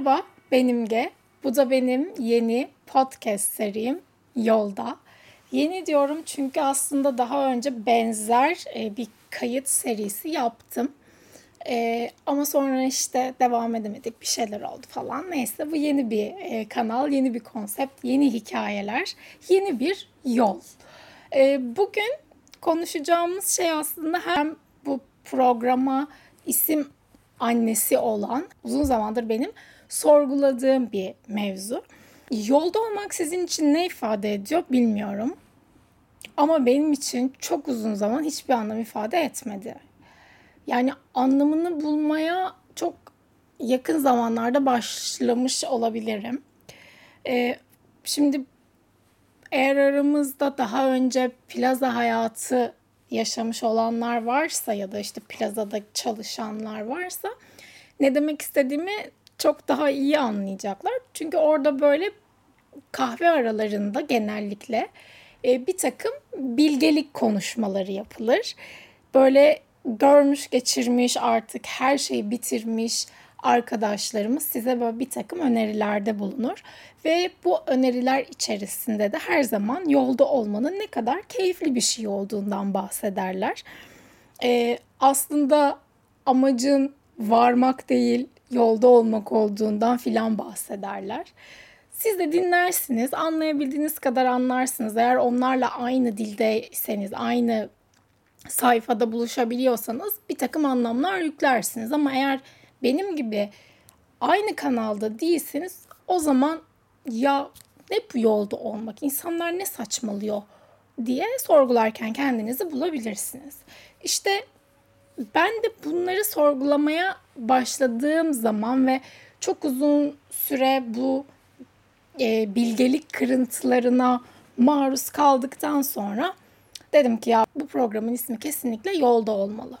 Merhaba, benim Ge. Bu da benim yeni podcast serim Yolda. Yeni diyorum çünkü aslında daha önce benzer e, bir kayıt serisi yaptım. E, ama sonra işte devam edemedik bir şeyler oldu falan. Neyse bu yeni bir e, kanal, yeni bir konsept, yeni hikayeler, yeni bir yol. Bugün konuşacağımız şey aslında hem bu programa isim annesi olan uzun zamandır benim sorguladığım bir mevzu. Yolda olmak sizin için ne ifade ediyor bilmiyorum. Ama benim için çok uzun zaman hiçbir anlam ifade etmedi. Yani anlamını bulmaya çok yakın zamanlarda başlamış olabilirim. Ee, şimdi eğer aramızda daha önce plaza hayatı yaşamış olanlar varsa ya da işte plazada çalışanlar varsa ne demek istediğimi çok daha iyi anlayacaklar. Çünkü orada böyle kahve aralarında genellikle e, bir takım bilgelik konuşmaları yapılır. Böyle görmüş geçirmiş artık her şeyi bitirmiş arkadaşlarımız size böyle bir takım önerilerde bulunur. Ve bu öneriler içerisinde de her zaman yolda olmanın ne kadar keyifli bir şey olduğundan bahsederler. Ee, aslında amacın varmak değil, yolda olmak olduğundan filan bahsederler. Siz de dinlersiniz, anlayabildiğiniz kadar anlarsınız. Eğer onlarla aynı dildeyseniz, aynı sayfada buluşabiliyorsanız bir takım anlamlar yüklersiniz. Ama eğer benim gibi aynı kanalda değilseniz o zaman ya ne bu yolda olmak, insanlar ne saçmalıyor diye sorgularken kendinizi bulabilirsiniz. İşte ben de bunları sorgulamaya başladığım zaman ve çok uzun süre bu e, bilgelik kırıntılarına maruz kaldıktan sonra dedim ki ya bu programın ismi kesinlikle yolda olmalı.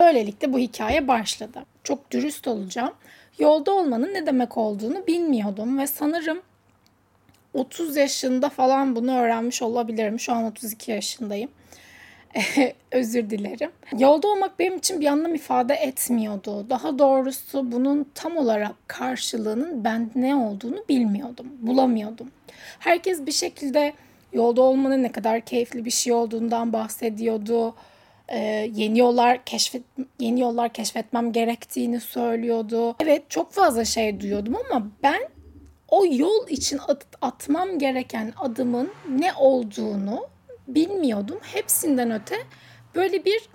Böylelikle bu hikaye başladı. Çok dürüst olacağım. Yolda olmanın ne demek olduğunu bilmiyordum ve sanırım 30 yaşında falan bunu öğrenmiş olabilirim. Şu an 32 yaşındayım. Özür dilerim. Yolda olmak benim için bir anlam ifade etmiyordu. Daha doğrusu bunun tam olarak karşılığının ben ne olduğunu bilmiyordum. Bulamıyordum. Herkes bir şekilde yolda olmanın ne kadar keyifli bir şey olduğundan bahsediyordu. Ee, yeni yollar keşfet yeni yollar keşfetmem gerektiğini söylüyordu. Evet çok fazla şey duyuyordum ama ben o yol için at, atmam gereken adımın ne olduğunu bilmiyordum. Hepsinden öte böyle bir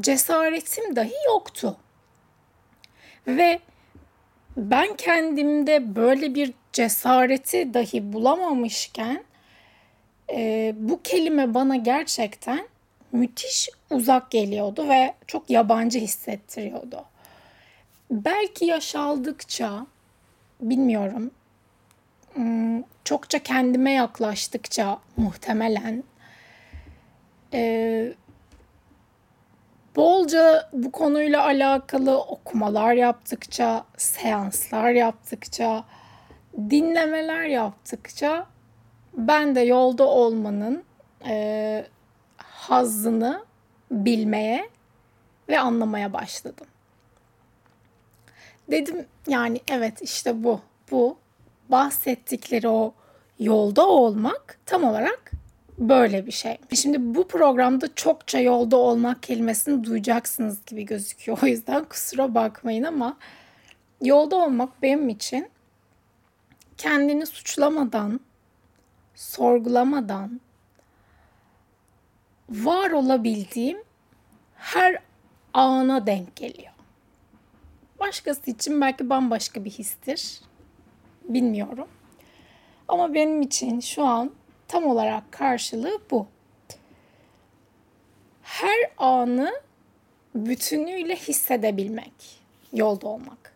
cesaretim dahi yoktu. Ve ben kendimde böyle bir cesareti dahi bulamamışken e, bu kelime bana gerçekten müthiş uzak geliyordu ve çok yabancı hissettiriyordu. Belki yaş aldıkça bilmiyorum Hmm, çokça kendime yaklaştıkça muhtemelen e, bolca bu konuyla alakalı okumalar yaptıkça, seanslar yaptıkça, dinlemeler yaptıkça ben de yolda olmanın e, hazzını bilmeye ve anlamaya başladım. Dedim yani evet işte bu, bu bahsettikleri o yolda olmak tam olarak böyle bir şey. Şimdi bu programda çokça yolda olmak kelimesini duyacaksınız gibi gözüküyor. O yüzden kusura bakmayın ama yolda olmak benim için kendini suçlamadan, sorgulamadan var olabildiğim her ana denk geliyor. Başkası için belki bambaşka bir histir bilmiyorum. Ama benim için şu an tam olarak karşılığı bu. Her anı bütünüyle hissedebilmek, yolda olmak.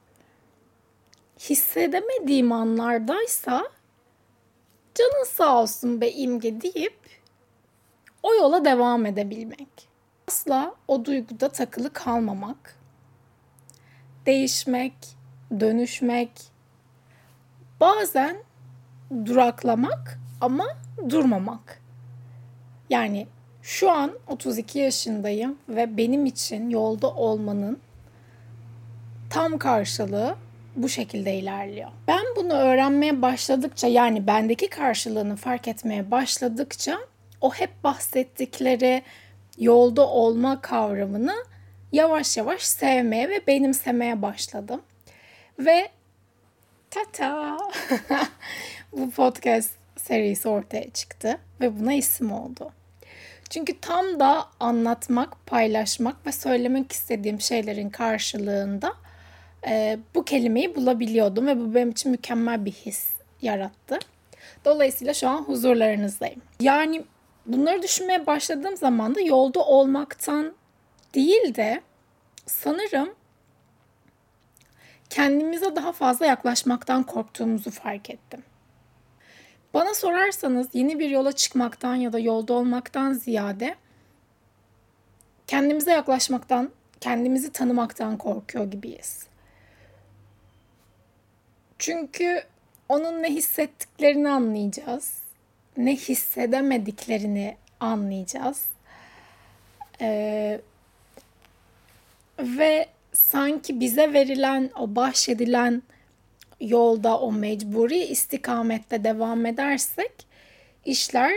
Hissedemediğim anlardaysa canın sağ olsun be imge deyip o yola devam edebilmek. Asla o duyguda takılı kalmamak, değişmek, dönüşmek, Bazen duraklamak ama durmamak. Yani şu an 32 yaşındayım ve benim için yolda olmanın tam karşılığı bu şekilde ilerliyor. Ben bunu öğrenmeye başladıkça yani bendeki karşılığını fark etmeye başladıkça o hep bahsettikleri yolda olma kavramını yavaş yavaş sevmeye ve benimsemeye başladım. Ve tata bu podcast serisi ortaya çıktı ve buna isim oldu. Çünkü tam da anlatmak, paylaşmak ve söylemek istediğim şeylerin karşılığında e, bu kelimeyi bulabiliyordum ve bu benim için mükemmel bir his yarattı. Dolayısıyla şu an huzurlarınızdayım. Yani bunları düşünmeye başladığım zaman da yolda olmaktan değil de sanırım kendimize daha fazla yaklaşmaktan korktuğumuzu fark ettim. Bana sorarsanız yeni bir yola çıkmaktan ya da yolda olmaktan ziyade kendimize yaklaşmaktan, kendimizi tanımaktan korkuyor gibiyiz. Çünkü onun ne hissettiklerini anlayacağız. Ne hissedemediklerini anlayacağız. Ee, ve sanki bize verilen o bahşedilen yolda o mecburi istikamette devam edersek işler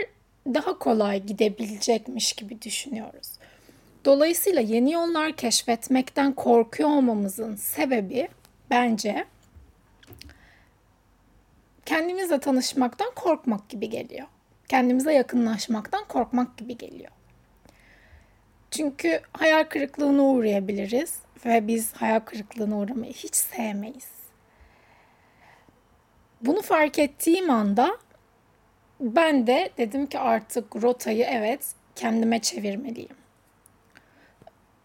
daha kolay gidebilecekmiş gibi düşünüyoruz. Dolayısıyla yeni yollar keşfetmekten korkuyor olmamızın sebebi bence kendimizle tanışmaktan korkmak gibi geliyor. Kendimize yakınlaşmaktan korkmak gibi geliyor. Çünkü hayal kırıklığına uğrayabiliriz ve biz hayal kırıklığına uğramayı hiç sevmeyiz. Bunu fark ettiğim anda ben de dedim ki artık rotayı evet kendime çevirmeliyim.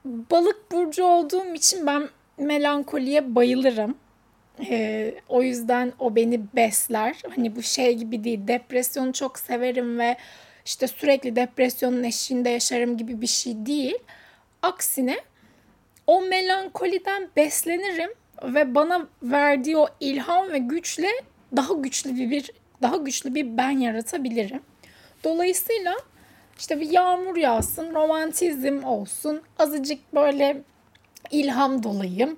Balık burcu olduğum için ben melankoliye bayılırım. Ee, o yüzden o beni besler. Hani bu şey gibi değil. Depresyonu çok severim ve işte sürekli depresyonun eşiğinde yaşarım gibi bir şey değil. Aksine o melankoliden beslenirim ve bana verdiği o ilham ve güçle daha güçlü bir, bir daha güçlü bir ben yaratabilirim. Dolayısıyla işte bir yağmur yağsın, romantizm olsun, azıcık böyle ilham dolayım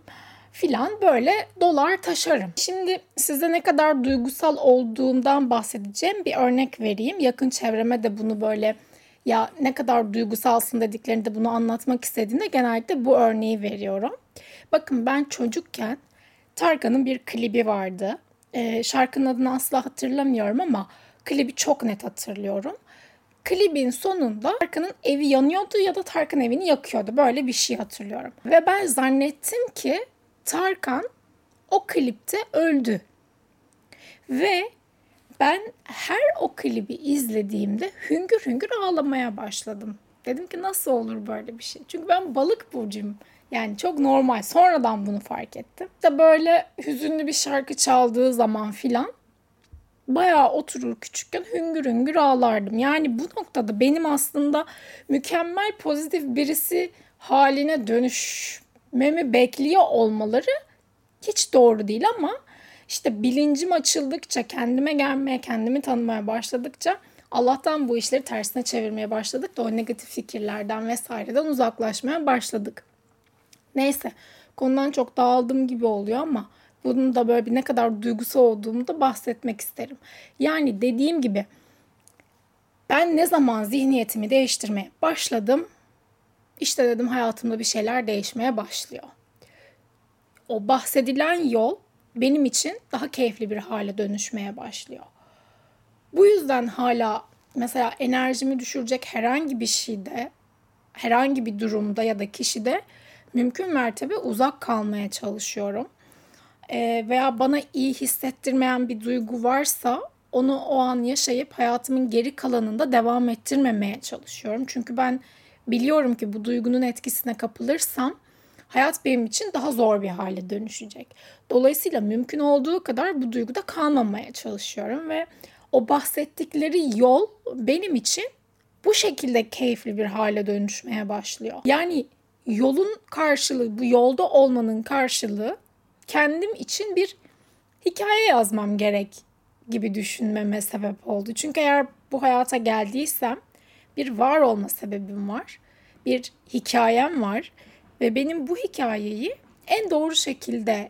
filan böyle dolar taşarım. Şimdi size ne kadar duygusal olduğumdan bahsedeceğim bir örnek vereyim. Yakın çevreme de bunu böyle ya ne kadar duygusalsın dediklerinde bunu anlatmak istediğinde genellikle bu örneği veriyorum. Bakın ben çocukken Tarkan'ın bir klibi vardı. Ee, şarkının adını asla hatırlamıyorum ama klibi çok net hatırlıyorum. Klibin sonunda Tarkan'ın evi yanıyordu ya da Tarkan evini yakıyordu. Böyle bir şey hatırlıyorum. Ve ben zannettim ki Tarkan o klipte öldü. Ve ben her o klibi izlediğimde hüngür hüngür ağlamaya başladım. Dedim ki nasıl olur böyle bir şey? Çünkü ben balık burcuyum. Yani çok normal. Sonradan bunu fark ettim. De böyle hüzünlü bir şarkı çaldığı zaman filan bayağı oturur küçükken hüngür hüngür ağlardım. Yani bu noktada benim aslında mükemmel pozitif birisi haline dönüşmemi bekliyor olmaları hiç doğru değil ama işte bilincim açıldıkça, kendime gelmeye, kendimi tanımaya başladıkça Allah'tan bu işleri tersine çevirmeye başladık da o negatif fikirlerden vesaireden uzaklaşmaya başladık. Neyse konudan çok dağıldım gibi oluyor ama bunun da böyle bir ne kadar duygusal olduğumu da bahsetmek isterim. Yani dediğim gibi ben ne zaman zihniyetimi değiştirmeye başladım işte dedim hayatımda bir şeyler değişmeye başlıyor. O bahsedilen yol benim için daha keyifli bir hale dönüşmeye başlıyor. Bu yüzden hala mesela enerjimi düşürecek herhangi bir şeyde, herhangi bir durumda ya da kişide mümkün mertebe uzak kalmaya çalışıyorum. E, veya bana iyi hissettirmeyen bir duygu varsa onu o an yaşayıp hayatımın geri kalanında devam ettirmemeye çalışıyorum. Çünkü ben biliyorum ki bu duygunun etkisine kapılırsam hayat benim için daha zor bir hale dönüşecek. Dolayısıyla mümkün olduğu kadar bu duyguda kalmamaya çalışıyorum ve o bahsettikleri yol benim için bu şekilde keyifli bir hale dönüşmeye başlıyor. Yani yolun karşılığı, bu yolda olmanın karşılığı kendim için bir hikaye yazmam gerek gibi düşünmeme sebep oldu. Çünkü eğer bu hayata geldiysem bir var olma sebebim var. Bir hikayem var ve benim bu hikayeyi en doğru şekilde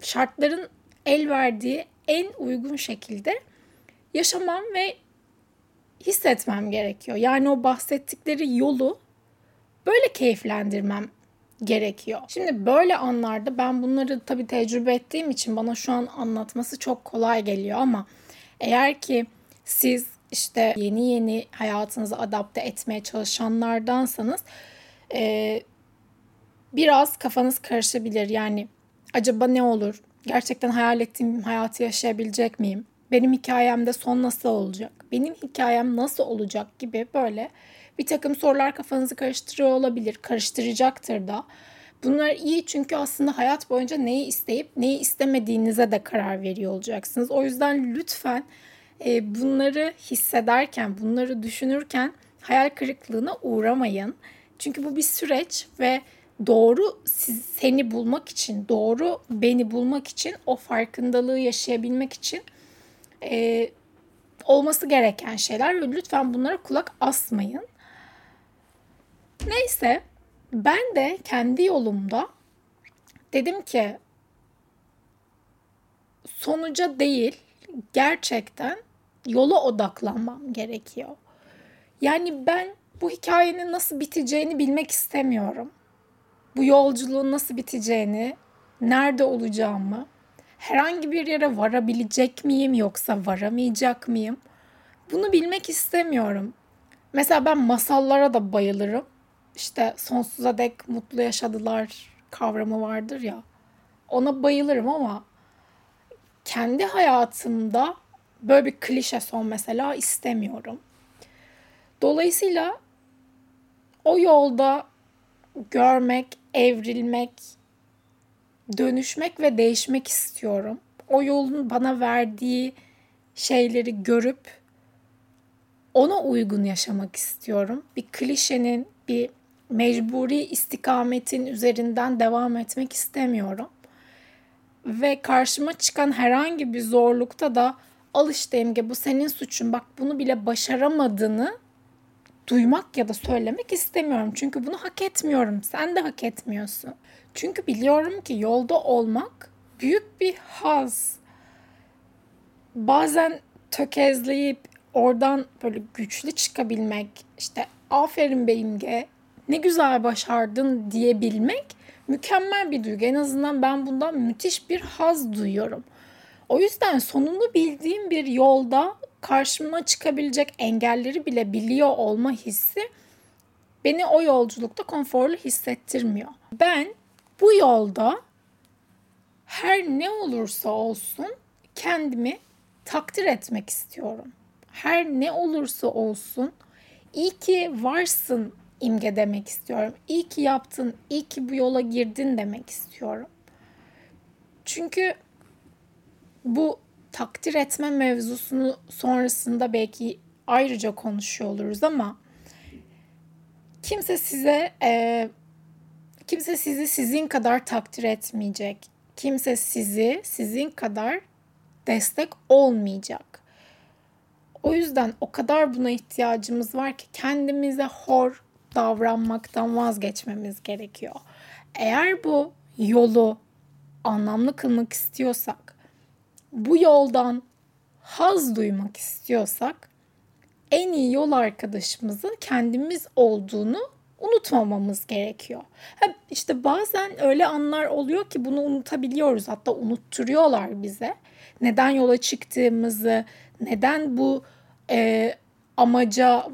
şartların el verdiği en uygun şekilde yaşamam ve hissetmem gerekiyor. Yani o bahsettikleri yolu böyle keyiflendirmem gerekiyor. Şimdi böyle anlarda ben bunları tabii tecrübe ettiğim için bana şu an anlatması çok kolay geliyor ama eğer ki siz işte yeni yeni hayatınızı adapte etmeye çalışanlardansanız e, biraz kafanız karışabilir. Yani acaba ne olur? Gerçekten hayal ettiğim hayatı yaşayabilecek miyim? Benim hikayemde son nasıl olacak? Benim hikayem nasıl olacak gibi böyle bir takım sorular kafanızı karıştırıyor olabilir. Karıştıracaktır da. Bunlar iyi çünkü aslında hayat boyunca neyi isteyip neyi istemediğinize de karar veriyor olacaksınız. O yüzden lütfen e, bunları hissederken, bunları düşünürken hayal kırıklığına uğramayın. Çünkü bu bir süreç ve doğru siz, seni bulmak için, doğru beni bulmak için, o farkındalığı yaşayabilmek için e, olması gereken şeyler ve lütfen bunlara kulak asmayın. Neyse ben de kendi yolumda dedim ki sonuca değil gerçekten yola odaklanmam gerekiyor. Yani ben bu hikayenin nasıl biteceğini bilmek istemiyorum. Bu yolculuğun nasıl biteceğini, nerede olacağımı, herhangi bir yere varabilecek miyim yoksa varamayacak mıyım? Bunu bilmek istemiyorum. Mesela ben masallara da bayılırım. İşte sonsuza dek mutlu yaşadılar kavramı vardır ya. Ona bayılırım ama kendi hayatımda böyle bir klişe son mesela istemiyorum. Dolayısıyla o yolda görmek, evrilmek, dönüşmek ve değişmek istiyorum. O yolun bana verdiği şeyleri görüp ona uygun yaşamak istiyorum. Bir klişenin, bir mecburi istikametin üzerinden devam etmek istemiyorum. Ve karşıma çıkan herhangi bir zorlukta da al işte Emge bu senin suçun bak bunu bile başaramadığını duymak ya da söylemek istemiyorum. Çünkü bunu hak etmiyorum. Sen de hak etmiyorsun. Çünkü biliyorum ki yolda olmak büyük bir haz. Bazen tökezleyip oradan böyle güçlü çıkabilmek, işte aferin be ne güzel başardın diyebilmek mükemmel bir duygu. En azından ben bundan müthiş bir haz duyuyorum. O yüzden sonunu bildiğim bir yolda karşıma çıkabilecek engelleri bile biliyor olma hissi beni o yolculukta konforlu hissettirmiyor. Ben bu yolda her ne olursa olsun kendimi takdir etmek istiyorum. Her ne olursa olsun iyi ki varsın imge demek istiyorum. İyi ki yaptın, iyi ki bu yola girdin demek istiyorum. Çünkü bu takdir etme mevzusunu sonrasında belki ayrıca konuşuyor oluruz ama kimse size e, kimse sizi sizin kadar takdir etmeyecek. Kimse sizi sizin kadar destek olmayacak. O yüzden o kadar buna ihtiyacımız var ki kendimize hor davranmaktan vazgeçmemiz gerekiyor. Eğer bu yolu anlamlı kılmak istiyorsak, bu yoldan haz duymak istiyorsak en iyi yol arkadaşımızın kendimiz olduğunu unutmamamız gerekiyor. Ha işte bazen öyle anlar oluyor ki bunu unutabiliyoruz. Hatta unutturuyorlar bize. Neden yola çıktığımızı, neden bu e, amaca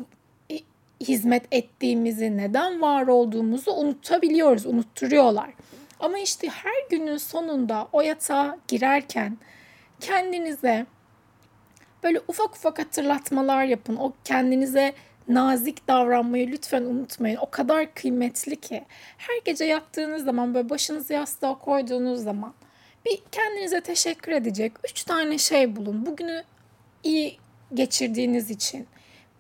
hizmet ettiğimizi, neden var olduğumuzu unutabiliyoruz, unutturuyorlar. Ama işte her günün sonunda o yatağa girerken kendinize böyle ufak ufak hatırlatmalar yapın. O kendinize nazik davranmayı lütfen unutmayın. O kadar kıymetli ki. Her gece yattığınız zaman böyle başınızı yastığa koyduğunuz zaman bir kendinize teşekkür edecek üç tane şey bulun. Bugünü iyi geçirdiğiniz için,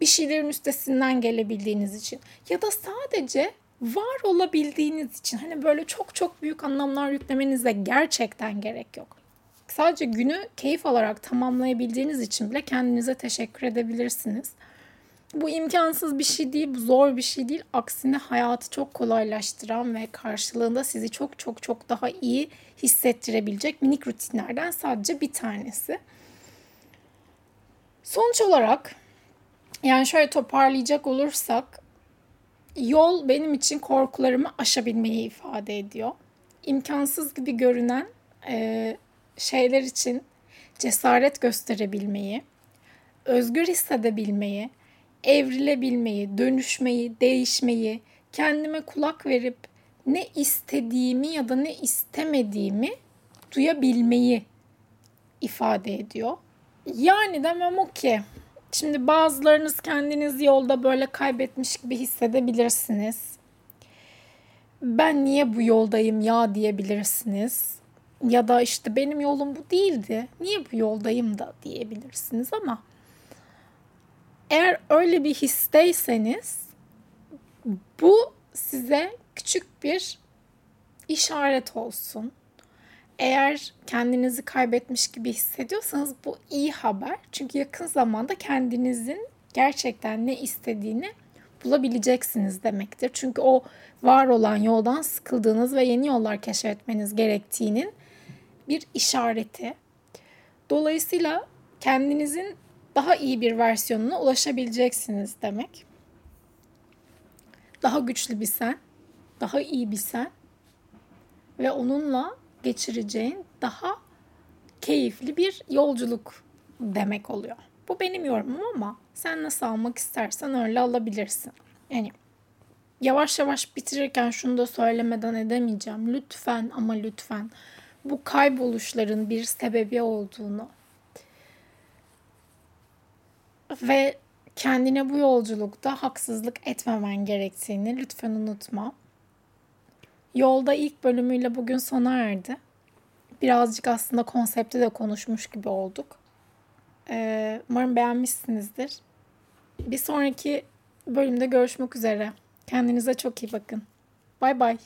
bir şeylerin üstesinden gelebildiğiniz için ya da sadece var olabildiğiniz için hani böyle çok çok büyük anlamlar yüklemenize gerçekten gerek yok. Sadece günü keyif alarak tamamlayabildiğiniz için bile kendinize teşekkür edebilirsiniz. Bu imkansız bir şey değil, bu zor bir şey değil. Aksine hayatı çok kolaylaştıran ve karşılığında sizi çok çok çok daha iyi hissettirebilecek minik rutinlerden sadece bir tanesi. Sonuç olarak yani şöyle toparlayacak olursak yol benim için korkularımı aşabilmeyi ifade ediyor. İmkansız gibi görünen e, şeyler için cesaret gösterebilmeyi, özgür hissedebilmeyi, evrilebilmeyi, dönüşmeyi, değişmeyi, kendime kulak verip ne istediğimi ya da ne istemediğimi duyabilmeyi ifade ediyor. Yani demem o ki şimdi bazılarınız kendinizi yolda böyle kaybetmiş gibi hissedebilirsiniz. Ben niye bu yoldayım ya diyebilirsiniz. Ya da işte benim yolum bu değildi. Niye bu yoldayım da diyebilirsiniz ama eğer öyle bir histeyseniz bu size küçük bir işaret olsun. Eğer kendinizi kaybetmiş gibi hissediyorsanız bu iyi haber. Çünkü yakın zamanda kendinizin gerçekten ne istediğini bulabileceksiniz demektir. Çünkü o var olan yoldan sıkıldığınız ve yeni yollar keşfetmeniz gerektiğinin bir işareti. Dolayısıyla kendinizin daha iyi bir versiyonuna ulaşabileceksiniz demek. Daha güçlü bir sen, daha iyi bir sen ve onunla geçireceğin daha keyifli bir yolculuk demek oluyor. Bu benim yorumum ama sen nasıl almak istersen öyle alabilirsin. Yani yavaş yavaş bitirirken şunu da söylemeden edemeyeceğim. Lütfen ama lütfen bu kayboluşların bir sebebi olduğunu ve kendine bu yolculukta haksızlık etmemen gerektiğini lütfen unutma. Yolda ilk bölümüyle bugün sona erdi. Birazcık aslında konsepti de konuşmuş gibi olduk. Ee, umarım beğenmişsinizdir. Bir sonraki bölümde görüşmek üzere. Kendinize çok iyi bakın. Bay bay.